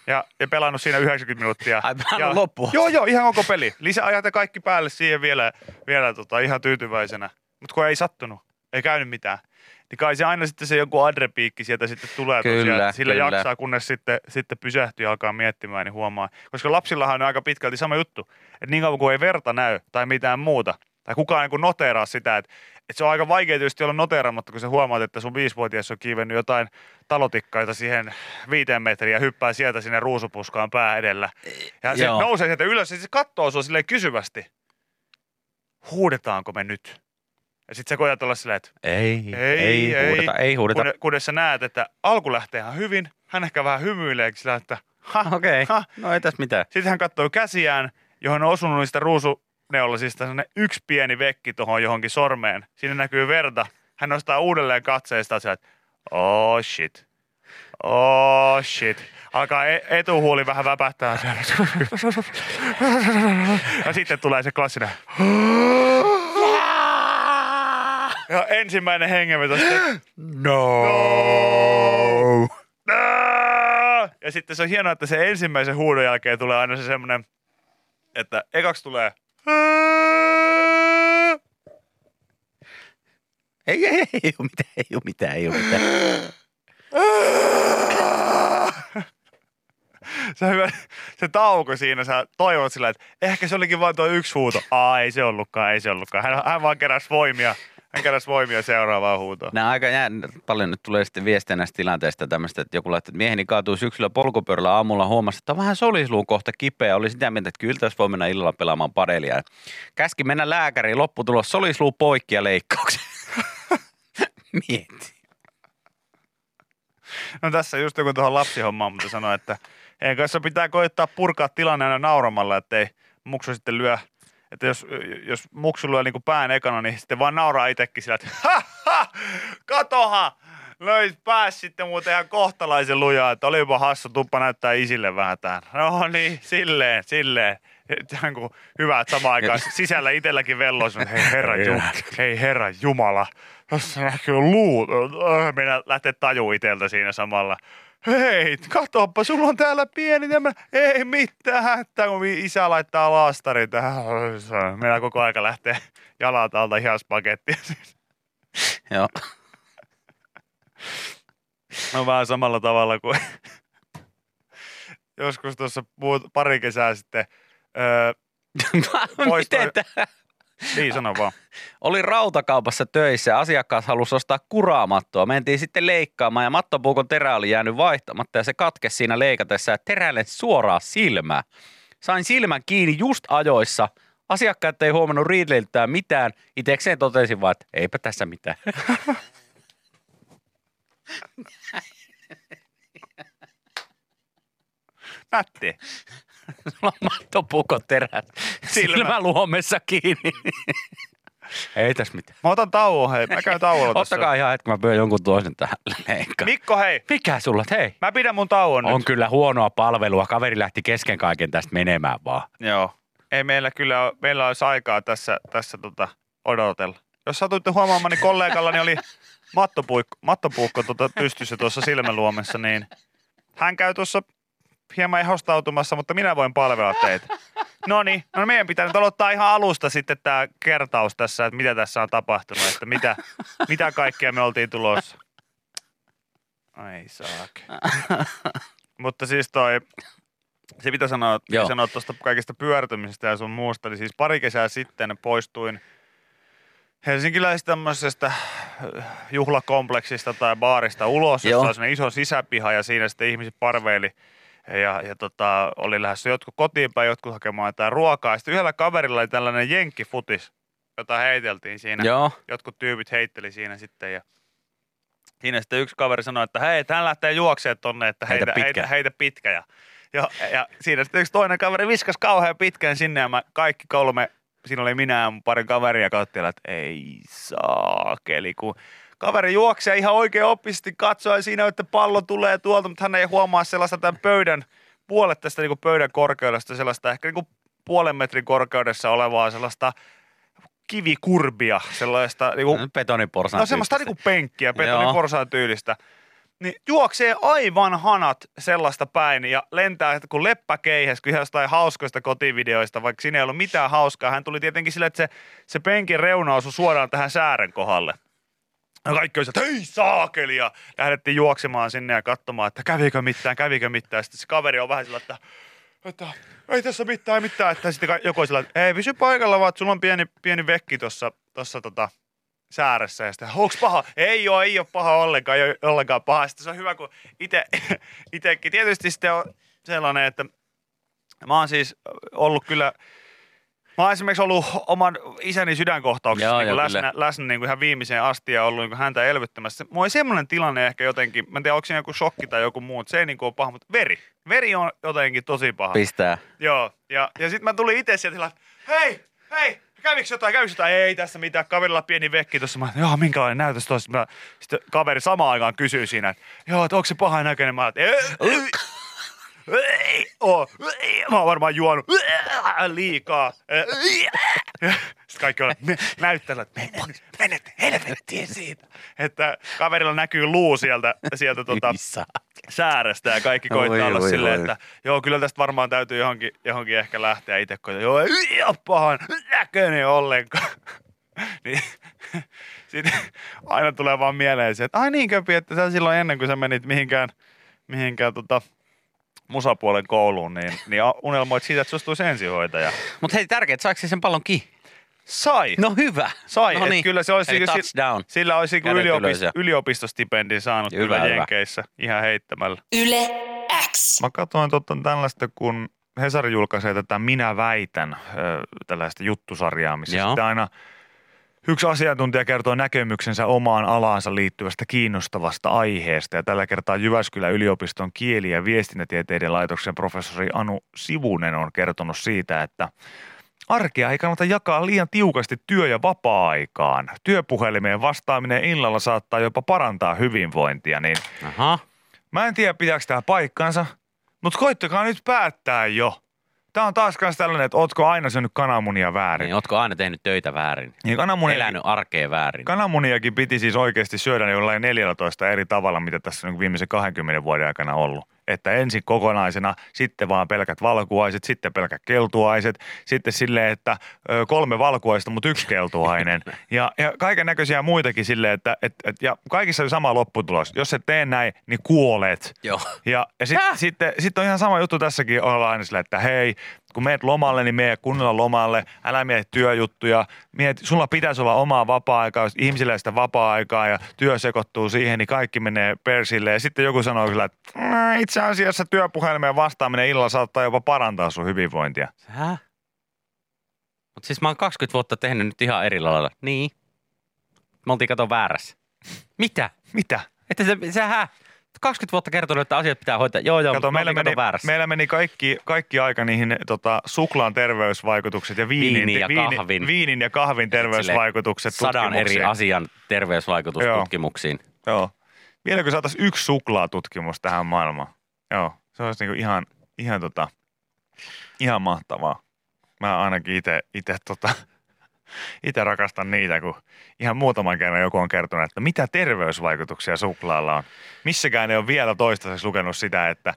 Ja, ja pelannut siinä 90 minuuttia. Ai ja, loppuun. Joo, joo, ihan koko peli. Lisäajat ja kaikki päälle siihen vielä, vielä tota, ihan tyytyväisenä. Mutta kun ei sattunut, ei käynyt mitään. Niin kai se aina sitten se joku adrepiikki sieltä sitten tulee Kyllä, tosiaan, että sillä kyllä. jaksaa, kunnes sitten, sitten pysähtyy ja alkaa miettimään, niin huomaa. Koska lapsillahan on aika pitkälti sama juttu. Että niin kauan kuin ei verta näy tai mitään muuta, tai kukaan niin noteraa sitä, että, että se on aika vaikea tietysti olla noteeraamatta, kun sä huomaat, että sun viisivuotias on kiivennyt jotain talotikkaita siihen viiteen metriä ja hyppää sieltä sinne ruusupuskaan pää edellä. Ja se Joo. nousee sieltä ylös ja se katsoo sua silleen kysyvästi. Huudetaanko me nyt? Ja sitten sä koetat olla silleen, että Ei, Ei, ei, ei. huudeta, ei huudeta. kun, kunnes sä näet, että alku lähtee ihan hyvin, hän ehkä vähän hymyilee sillä, että ha, Okei, ha. no ei tässä mitään. Sitten hän katsoo käsiään, johon on osunut niistä ruusuneulasista sellainen yksi pieni vekki tuohon johonkin sormeen. Siinä näkyy verta. Hän nostaa uudelleen katseesta että oh shit. Oh shit. Alkaa e- etuhuuli vähän väpähtää. Ja sitten tulee se klassinen. Ja ensimmäinen hengenveto. No. Ää! Ja sitten se on hienoa, että se ensimmäisen huudon jälkeen tulee aina se semmoinen että ekaksi tulee Ei, ei, ei ole mitään, ei ole mitään, ei ole mitään. se, hyvä, se tauko siinä, sä toivot sillä, että ehkä se olikin vain tuo yksi huuto. Aa, ei se ollutkaan, ei se ollutkaan. Hän, hän vaan keräsi voimia, hän keräsi voimia seuraavaan huutoon. Nämä aika jää, paljon nyt tulee sitten viestejä näistä tilanteista tämmöistä, että joku laittaa, että mieheni kaatuu syksyllä polkupyörällä aamulla huomasi, että on vähän solisluun kohta kipeä. Oli sitä mieltä, että kyllä tässä voi mennä illalla pelaamaan padelia. Käski mennä lääkäriin, lopputulos solisluu poikki ja leikkauksen. Mieti. No tässä just joku tuohon lapsihommaan, mutta sanoi, että ei kanssa pitää koittaa purkaa tilanne aina nauramalla, ettei muksu sitten lyö, että jos, jos muksu lyö niin pään ekana, niin sitten vaan nauraa itsekin sillä, että ha, ha, katohan, löi pääs sitten muuten ihan kohtalaisen lujaa, että olipa hassu, tuppa näyttää isille vähän tähän. No niin, silleen, silleen. Ihan kuin hyvä, että samaan aikaan sisällä itselläkin velloisi, hei herra, hei herra Jumala, tässä näkyy luut. Öh, Minä lähtee taju iteltä siinä samalla. Hei, katoppa, sulla on täällä pieni tämä, ei mitään hätää, kun isä laittaa laastarin tähän. Meillä koko aika lähtee jalat alta ihan spaghettia. Joo. No vähän samalla tavalla kuin joskus tuossa pari kesää sitten. Öö, Poisto-? Niin, sano vaan. Oli rautakaupassa töissä ja asiakkaat halusi ostaa kuraamattoa. Mentiin sitten leikkaamaan ja mattopuukon terä oli jäänyt vaihtamatta ja se katkesi siinä leikatessa ja terälle suoraan silmää. Sain silmän kiinni just ajoissa. Asiakkaat ei huomannut riideliltään mitään. Itekseen totesin vaan, että eipä tässä mitään. Nätti. Sulla on mattopuukon terä Silmä. silmäluomessa kiinni. ei tässä mitään. Mä otan tauon, hei. Mä käyn tauolla tässä. Ottakaa ihan hetki, mä pyydän jonkun toisen tähän leikkaan. Mikko, hei. Mikä sulla? Hei. Mä pidän mun tauon On nyt. kyllä huonoa palvelua. Kaveri lähti kesken kaiken tästä menemään vaan. Joo. Ei meillä kyllä ole, meillä olisi aikaa tässä, tässä tota, odotella. Jos satuitte huomaamaan, niin kollegallani oli mattopuikko, mattopuukko tota, pystyssä tuossa silmäluomessa, niin hän käy tuossa hieman ehostautumassa, mutta minä voin palvella teitä. No niin, no meidän pitää nyt aloittaa ihan alusta sitten tämä kertaus tässä, että mitä tässä on tapahtunut, että mitä, mitä kaikkea me oltiin tulossa. Ai saake. mutta siis toi, se mitä sanoa, Joo. sanoa tuosta kaikesta pyörtymisestä ja sun muusta, niin siis pari kesää sitten poistuin helsinkiläisestä tämmöisestä juhlakompleksista tai baarista ulos, Joo. jossa on iso sisäpiha ja siinä sitten ihmiset parveili ja, ja tota, oli lähdössä jotkut kotiin päin, jotkut hakemaan jotain ruokaa. Sitten yhdellä kaverilla oli tällainen jenkkifutis, jota heiteltiin siinä. Joo. Jotkut tyypit heitteli siinä sitten ja siinä sitten yksi kaveri sanoi, että hei, hän lähtee juoksemaan tonne, että Heitä heitä, pitkä. heitä, heitä pitkä. Ja, ja, ja siinä sitten yksi toinen kaveri viskas kauhean pitkään sinne ja mä kaikki kolme, siinä oli minä ja mun pari kaveria katsottiin, että ei saakeli, kun kaveri juoksee ihan oikein oppisesti katsoa siinä, että pallo tulee tuolta, mutta hän ei huomaa sellaista tämän pöydän, puolet tästä niin pöydän korkeudesta, sellaista ehkä niin puolen metrin korkeudessa olevaa sellaista kivikurbia, sellaista niin kuin Betoniporsaan No semmoista tyyppistä. niinku penkkiä, Joo. betoniporsaan tyylistä. Niin juoksee aivan hanat sellaista päin ja lentää että kun leppäkeihäs, kun ihan jostain hauskoista kotivideoista, vaikka siinä ei ollut mitään hauskaa. Hän tuli tietenkin sille, että se, se penkin reuna osui suoraan tähän säären kohdalle. Ja kaikki oli että hei saakeli ja lähdettiin juoksemaan sinne ja katsomaan, että kävikö mitään, kävikö mitään. Sitten se kaveri on vähän sillä, että, että ei tässä mitään, mitään. Että sitten joku sillä, että ei pysy paikalla vaan, sulla on pieni, pieni vekki tuossa tossa, tota, sääressä ja sitten, onks paha? Ei oo, ei oo paha ollenkaan, ei oo ollenkaan paha. Sitten se on hyvä, kun ite, itekin. Tietysti sitten on sellainen, että mä oon siis ollut kyllä, mä oon esimerkiksi ollut oman isäni sydänkohtauksessa Joo, niin joo, läsnä, kyllä. läsnä niin kuin ihan viimeiseen asti ja ollut niin kuin häntä elvyttämässä. Mulla oli semmoinen tilanne ehkä jotenkin, mä en tiedä, onko siinä joku shokki tai joku muu, se ei niin kuin ole paha, mutta veri. Veri on jotenkin tosi paha. Pistää. Joo, ja, ja sitten mä tulin itse sieltä että hei, hei, kävikö jotain, kävikö jotain? Ei tässä mitään, kaverilla pieni vekki tuossa. Mä, joo, minkälainen näytös tuossa? Sitten kaveri samaan aikaan kysyy siinä, että joo, että onko se paha näköinen? Mä, että ei, mä oon varmaan juonut liikaa. Sitten kaikki on, me, näyttävät, että menet, menet helvettiin siitä. Että kaverilla näkyy luu sieltä, sieltä tota, säärestä ja kaikki koittaa Oi, olla silleen, että joo, kyllä tästä varmaan täytyy johonkin, johonkin ehkä lähteä itse koittaa. Joo, ei ole pahan näköinen ollenkaan. niin, sitten aina tulee vaan mieleen se, että ai niin köpi, että sä silloin ennen kuin sä menit mihinkään, mihinkään tota, musapuolen kouluun, niin, niin unelmoit siitä, että susta tulisi ensihoitaja. Mutta hei, tärkeää, että saako se sen pallon kiinni? Sai! No hyvä. Sai, no niin. kyllä se olisi Eli niinku si- touchdown. Sillä olisi niinku yliopist- yliopistostipendin saanut Hyvä, kyllä hyvä. Jenkeissä ihan heittämällä. Yle X. Mä katsoin totta tällaista, kun Hesari julkaisee tätä Minä väitän, tällaista juttusarjaa, missä Joo. sitten aina yksi asiantuntija kertoo näkemyksensä omaan alaansa liittyvästä kiinnostavasta aiheesta. Ja tällä kertaa Jyväskylän yliopiston kieli- ja viestintätieteiden laitoksen professori Anu Sivunen on kertonut siitä, että Arkea ei kannata jakaa liian tiukasti työ- ja vapaa-aikaan. Työpuhelimeen vastaaminen illalla saattaa jopa parantaa hyvinvointia, niin Aha. Mä en tiedä, pitääkö tämä paikkansa, mutta koittakaa nyt päättää jo. Tämä on taas kans tällainen, että ootko aina syönyt kananmunia väärin. Niin, ootko aina tehnyt töitä väärin? Niin kananmunia, Elänyt arkea väärin? kananmuniakin piti siis oikeasti syödä jollain 14 eri tavalla, mitä tässä on viimeisen 20 vuoden aikana ollut. Että ensin kokonaisena, sitten vaan pelkät valkuaiset, sitten pelkät keltuaiset, sitten silleen, että kolme valkuaista, mutta yksi keltuainen. Ja, ja kaiken näköisiä muitakin silleen, että et, et, ja kaikissa on sama lopputulos. Jos et tee näin, niin kuolet. Joo. Ja, ja sitten sit, sit on ihan sama juttu tässäkin olla aina sillä, että hei, kun meet lomalle, niin mene kunnolla lomalle, älä mieti työjuttuja, miet, sulla pitäisi olla omaa vapaa-aikaa, jos ihmisillä sitä vapaa-aikaa ja työ sekoittuu siihen, niin kaikki menee persille. Ja sitten joku sanoo kyllä, että "Mm, itse asiassa työpuhelimeen vastaaminen illalla saattaa jopa parantaa sun hyvinvointia. Hä? Mutta siis mä oon 20 vuotta tehnyt nyt ihan eri lailla. Niin. Me oltiin kato väärässä. Mitä? Mitä? Että se, se hä? 20 vuotta kertonut, että asiat pitää hoitaa. Joo, joo, Kato, meillä, meni, väärässä. meillä meni kaikki, kaikki aika niihin tota, suklaan terveysvaikutukset ja viinin, Viinin ja kahvin. viinin ja kahvin terveysvaikutukset Sadan eri asian terveysvaikutustutkimuksiin. Joo. Vieläkö saataisiin yksi suklaatutkimus tähän maailmaan? Joo, se olisi niinku ihan, ihan, tota, ihan mahtavaa. Mä ainakin itse tota, ite rakastan niitä, kun ihan muutaman kerran joku on kertonut, että mitä terveysvaikutuksia suklaalla on. Missäkään ei ole vielä toistaiseksi lukenut sitä, että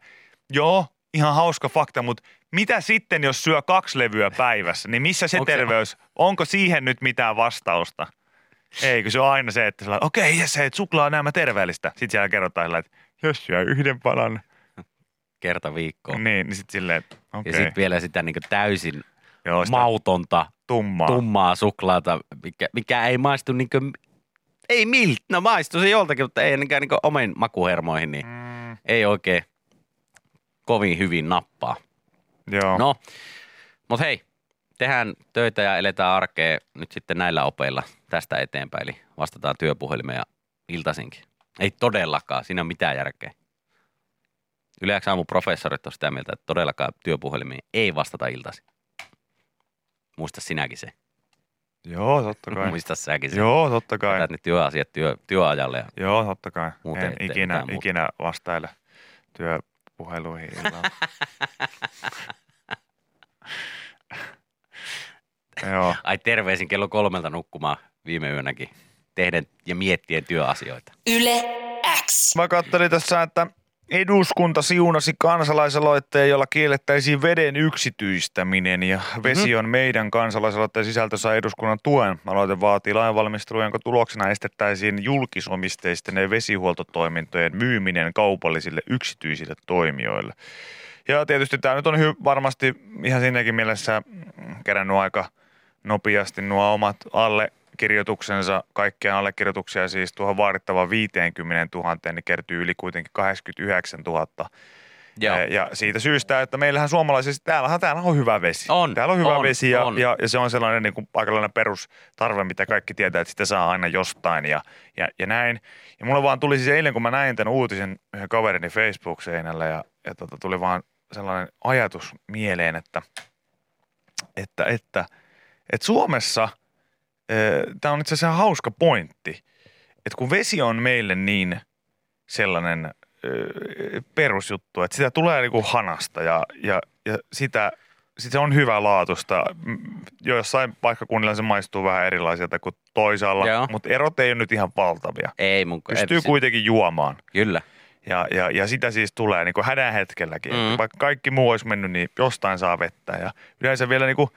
joo, ihan hauska fakta, mutta mitä sitten, jos syö kaksi levyä päivässä, niin missä se Onko se- terveys, onko siihen nyt mitään vastausta? Ei, kun se on aina se, että okei, jes, hei, suklaa on nämä terveellistä. Sitten siellä kerrotaan sillä, että jos syö yhden palan, Kerta viikkoon. niin, niin sitten silleen, että Ja sitten vielä sitä niin täysin joo, mautonta, tummaa. tummaa suklaata, mikä, mikä ei maistu niin kuin, ei miltä, no maistuu se joltakin, mutta ei ainakaan niin omiin makuhermoihin, niin Mm, ei oikein kovin hyvin nappaa. joo, No, mutta hei, tehdään töitä ja eletään arkea nyt sitten näillä opeilla tästä eteenpäin. Eli vastataan työpuhelimeen ja iltaisinkin. Ei todellakaan, siinä on mitään järkeä. Yleensä aamu professorit on sitä mieltä, että todellakaan työpuhelimiin ei vastata iltaisin. Muista sinäkin se. joo, totta kai. Muista säkin se. Joo, totta kai. Jätät ne työasiat työ, työajalle. Ja Joo, totta kai. Muuten en ikinä, ikinä vastaile työpuheluihin illalla. Joo. ai terveisin kello kolmelta nukkumaan viime yönäkin. Tehden ja miettien työasioita. Yle X. Mä katselin tässä, että eduskunta siunasi kansalaisaloitteen, jolla kiellettäisiin veden yksityistäminen ja vesi on meidän kansalaisaloitteen sisältö saa eduskunnan tuen. Aloite vaatii lainvalmistelua, jonka tuloksena estettäisiin julkisomisteisten vesihuoltotoimintojen myyminen kaupallisille yksityisille toimijoille. Ja tietysti tämä nyt on hy- varmasti ihan siinäkin mielessä kerännyt aika nopeasti nuo omat allekirjoituksensa, kaikkia allekirjoituksia siis tuohon vaadittavaan 50 000, niin kertyy yli kuitenkin 89 000. Joo. Ja, ja siitä syystä, että meillähän suomalaisissa, täällähän, täällä on hyvä vesi. On, Täällä on hyvä on, vesi ja, on. ja, ja, se on sellainen niin kuin aikalainen perustarve, mitä kaikki tietää, että sitä saa aina jostain ja, ja, ja näin. Ja mulla vaan tuli siis eilen, kun mä näin tämän uutisen yhden kaverini Facebook-seinällä ja, ja tota, tuli vaan sellainen ajatus mieleen, että, että, että, että Suomessa, tämä on itse asiassa hauska pointti, että kun vesi on meille niin sellainen perusjuttu, että sitä tulee niinku hanasta ja, ja, ja sitä sit se on hyvä laatusta. Jossain paikkakunnilla se maistuu vähän erilaiselta kuin toisaalla, Joo. mutta erot ei ole nyt ihan valtavia. Ei mun Pystyy et- kuitenkin juomaan. Kyllä. Ja, ja, ja sitä siis tulee niin kuin hädän hetkelläkin. Mm. Vaikka kaikki muu olisi mennyt, niin jostain saa vettä. Ja yleensä vielä niin kuin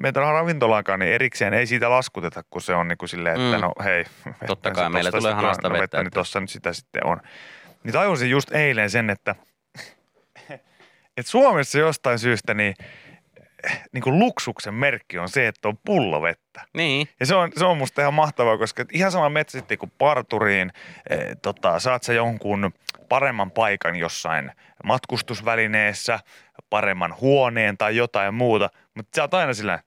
meitä ravintolaankaan, niin erikseen ei siitä laskuteta, kun se on niin kuin silleen, että Mm. no hei. Totta vettä kai, meillä tulee hanasta on, no, vettä, Niin että- tossa nyt sitä sitten on. Niin tajusin just eilen sen, että, että Suomessa jostain syystä niin, niin kuin luksuksen merkki on se, että on pullovettä. Niin. Ja se on, se on musta ihan mahtavaa, koska ihan sama metsä sitten kuin parturiin, e, tota, saat sä jonkun paremman paikan jossain matkustusvälineessä, paremman huoneen tai jotain muuta, mutta sä oot aina sillä,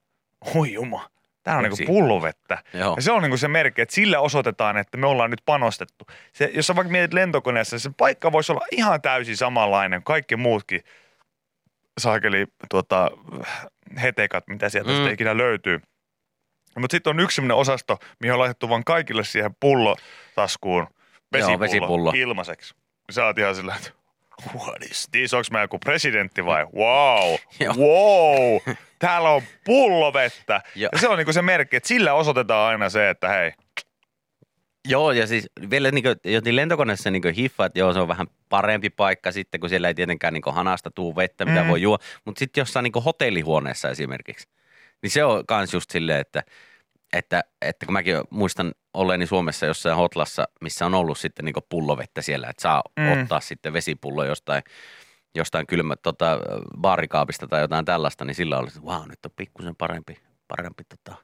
oi juma, tää on Yksi. niinku pullovettä. Joo. Ja se on niinku se merkki, että sillä osoitetaan, että me ollaan nyt panostettu. Se, jos sä vaikka mietit lentokoneessa, se paikka voisi olla ihan täysin samanlainen, kaikki muutkin saakeli tuota, hetekat, mitä sieltä Mm. sitten ikinä löytyy. Mutta sitten on yksi sellainen osasto, mihin on laitettu vaan kaikille siihen pullotaskuun vesipullo, vesipullo. ilmaiseksi. Sä oot ihan sillä, että what is this? Onks mä joku presidentti vai? Wow, Joo. wow, täällä on pullovettä. Joo. Ja se on niinku se merkki, että sillä osoitetaan aina se, että hei, Joo, ja siis vielä niin kuin, jotin lentokoneessa niin hiffa, että joo, se on vähän parempi paikka sitten, kun siellä ei tietenkään niin hanasta tuu vettä, mitä Mm. voi juo. Mutta sitten jossain niin hotellihuoneessa esimerkiksi, niin se on kans just silleen, että, että, että kun mäkin muistan olleeni Suomessa jossain hotlassa, missä on ollut sitten niin pullovettä siellä, että saa. Mm. ottaa sitten vesipullo jostain, jostain kylmä, tota, baarikaapista tai jotain tällaista, niin sillä oli, että wow, nyt on pikkusen parempi, parempi tota,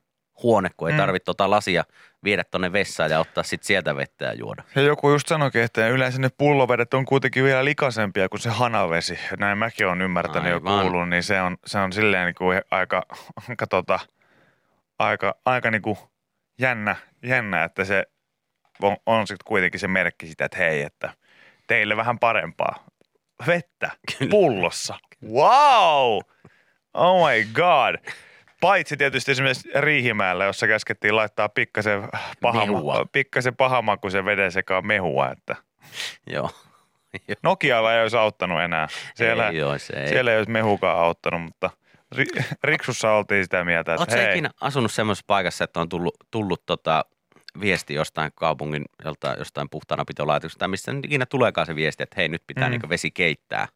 huone, kun ei Mm. tarvitse tota lasia viedä tonne vessaan ja ottaa sitten sieltä vettä ja juoda. Ja joku just sanoikin, että yleensä ne pullovedet on kuitenkin vielä likaisempia kuin se hanavesi. Näin mäkin olen ymmärtänyt ja Aivan. kuullut, niin se on, se on silleen niin kuin aika, aika, tota, aika, aika niin kuin jännä, jännä, että se on, on sitten kuitenkin se merkki sitä, että hei, että teille vähän parempaa. Vettä pullossa. Wow! Oh my god. Paitsi tietysti esimerkiksi Riihimäellä, jossa käskettiin laittaa pikkasen paha, Mehua. pikkasen pahamakuisen veden sekaan mehua, että Joo. Nokialla ei olisi auttanut enää. Siellä, ei joo, se ei. siellä ei olisi mehukaan auttanut, mutta ri, Riksussa oltiin sitä mieltä, että Oletko hei, ikinä asunut semmoisessa paikassa, että on tullut, tullut tota viesti jostain kaupungin joltain, jostain puhtaanapitolaitoksesta, missä nyt ikinä tuleekaan se viesti, että hei nyt pitää mm. Niin vesi keittää.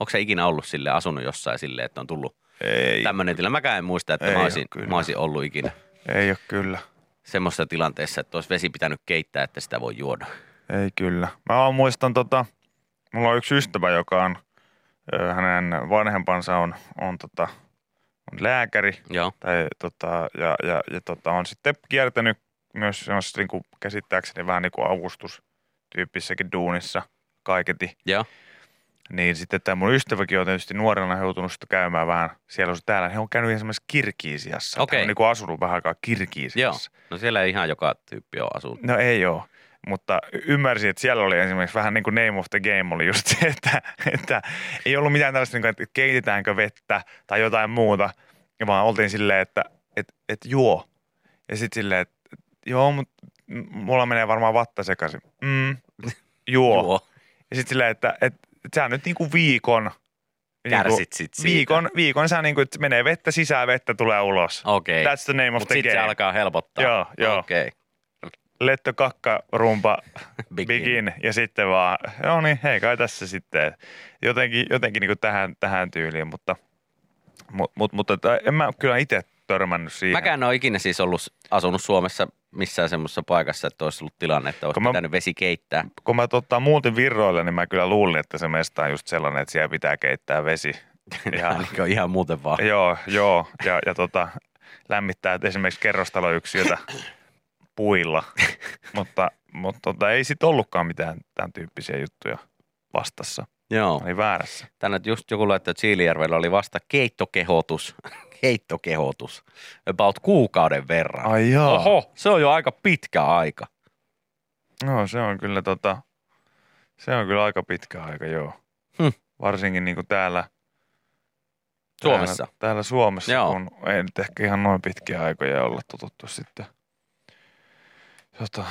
Onko se ikinä ollut sille asunut jossain silleen, että on tullut ei, tämmöinen tilanne? Mäkään en muista, että Ei mä olisin, mä olisin ollut ikinä ei ole kyllä. semmoisessa tilanteessa, että olisi vesi pitänyt keittää, että sitä voi juoda. Ei kyllä. Mä vaan muistan, tota, mulla on yksi ystävä, joka on, hänen vanhempansa on, on, tota, on lääkäri Joo, tai, tota, ja, ja, ja tota, on sitten kiertänyt myös semmoisessa niin kuin käsittääkseni vähän niin kuin avustustyyppissäkin duunissa kaiketi. joo, Niin sitten tämä mun ystäväkin on tietysti nuorena joutunut sitten käymään vähän siellä sun täällä. He on käynyt esimerkiksi Kirkiisiassa. Okei. Hän on niin kuin asunut vähän aikaa joo. Kirkiisiassa. No siellä ei ihan joka tyyppi ole asunut. No ei ole. Mutta ymmärsin, että siellä oli esimerkiksi vähän niin kuin name of the game oli just se, että, että ei ollut mitään tällaista, niin kuin, että keitetäänkö vettä tai jotain muuta, ja vaan oltiin silleen, että et, et juo. Ja sitten silleen, että et, joo, mutta mulla menee varmaan vatta sekaisin. Mm, juo. Juo. Ja sitten silleen, että et, et sä nyt niinku viikon, niinku, Kärsit sit siitä. viikon, viikon sä niinku, että menee vettä sisään, vettä tulee ulos. Okei. That's the name of Mutta the se game. alkaa helpottaa. Joo, joo. Okei. Letto kakka rumpa Begin. begin ja sitten vaan, no niin, hei kai tässä sitten. Jotenkin, jotenkin niinku tähän, tähän tyyliin, mutta, mut, mut, mutta en mä kyllä itse törmännyt siihen. Mäkään en ole ikinä siis ollut asunut Suomessa missään semmoisessa paikassa, että olisi ollut tilanne, että olisi Kun mä- pitänyt vesi keittää. Kun mä tota, muutin Virroille, niin mä kyllä luulin, että se mesta on just sellainen, että siellä pitää keittää vesi. Ihan, niin kuin ihan muuten vaan. Joo, joo. Ja, ja tota, lämmittää esimerkiksi kerrostaloyksiötä puilla. mutta mutta tota, ei sitten ollutkaan mitään tämän tyyppisiä juttuja vastassa. Joo. Oli väärässä. Tänne just joku laittoi, että Siilijärvellä oli vasta keittokehotus. Keittokehotus. About kuukauden verran. Ai joo. Oho, se on jo aika pitkä aika. No se on kyllä tota, se on kyllä aika pitkä aika, joo. Hm. Varsinkin niin kuin täällä, Suomessa. Täällä, täällä Suomessa, Joo. kun ei nyt ehkä ihan noin pitkiä aikoja olla tututtu sitten tota,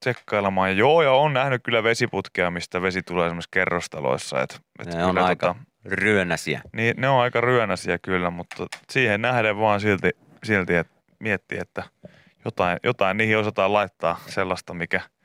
tsekkailemaan. Joo, ja on nähnyt kyllä vesiputkea, mistä vesi tulee esimerkiksi kerrostaloissa. Et, et Ne on kyllä aika Tota, Ryönäsiä. Niin ne on aika ryönäisiä kyllä, mutta siihen nähden vaan silti, silti että miettii, että jotain, jotain niihin osataan laittaa sellaista, mikä –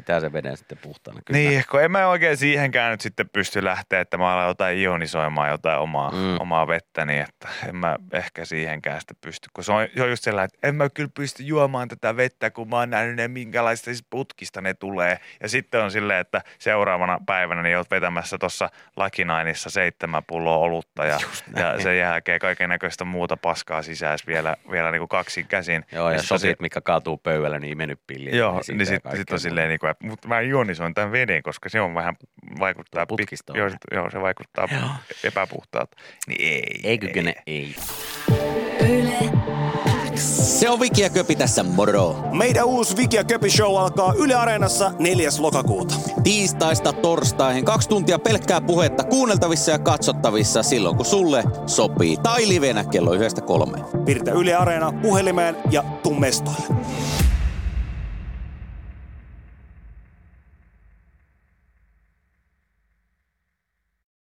Pitää se veden sitten puhtaana. Kyllä. Niin, kun en mä oikein siihenkään nyt sitten pysty lähteä, että mä alan jotain ionisoimaan jotain omaa, mm. omaa vettä, niin että en mä ehkä siihenkään sitten pysty. Kun se on, se on just sellainen, että en mä kyllä pysty juomaan tätä vettä, kun mä oon nähnyt ne, minkälaista siis putkista ne tulee. Ja sitten on silleen, että seuraavana päivänä niin oot vetämässä tuossa Lakinainissa seitsemän pulloa olutta ja, ja sen jälkeen kaiken näköistä muuta paskaa sisäis vielä, vielä niin kuin kaksin käsin. Joo, ja, ja sosit, mikä kaatuu pöydällä, niin imennyt pilliä. Joo, niin sitten sit on silleen, niin kuin, mutta mä ionisoin tämän veden, koska se on vähän, vaikuttaa, Putkista joo, joo, se vaikuttaa Joo. epäpuhtaalta. Niin ei. Eikö ne? Ei. Se on Viki ja Köpi tässä, moro! Meidän uusi Viki ja Köpi Show alkaa Yle Areenassa 4. lokakuuta. Tiistaista torstaihin kaksi tuntia pelkkää puhetta kuunneltavissa ja katsottavissa silloin kun sulle sopii. Tai livenä kello yhdestä kolmeen. Virtä Yle Areena puhelimeen ja tuu mestoille.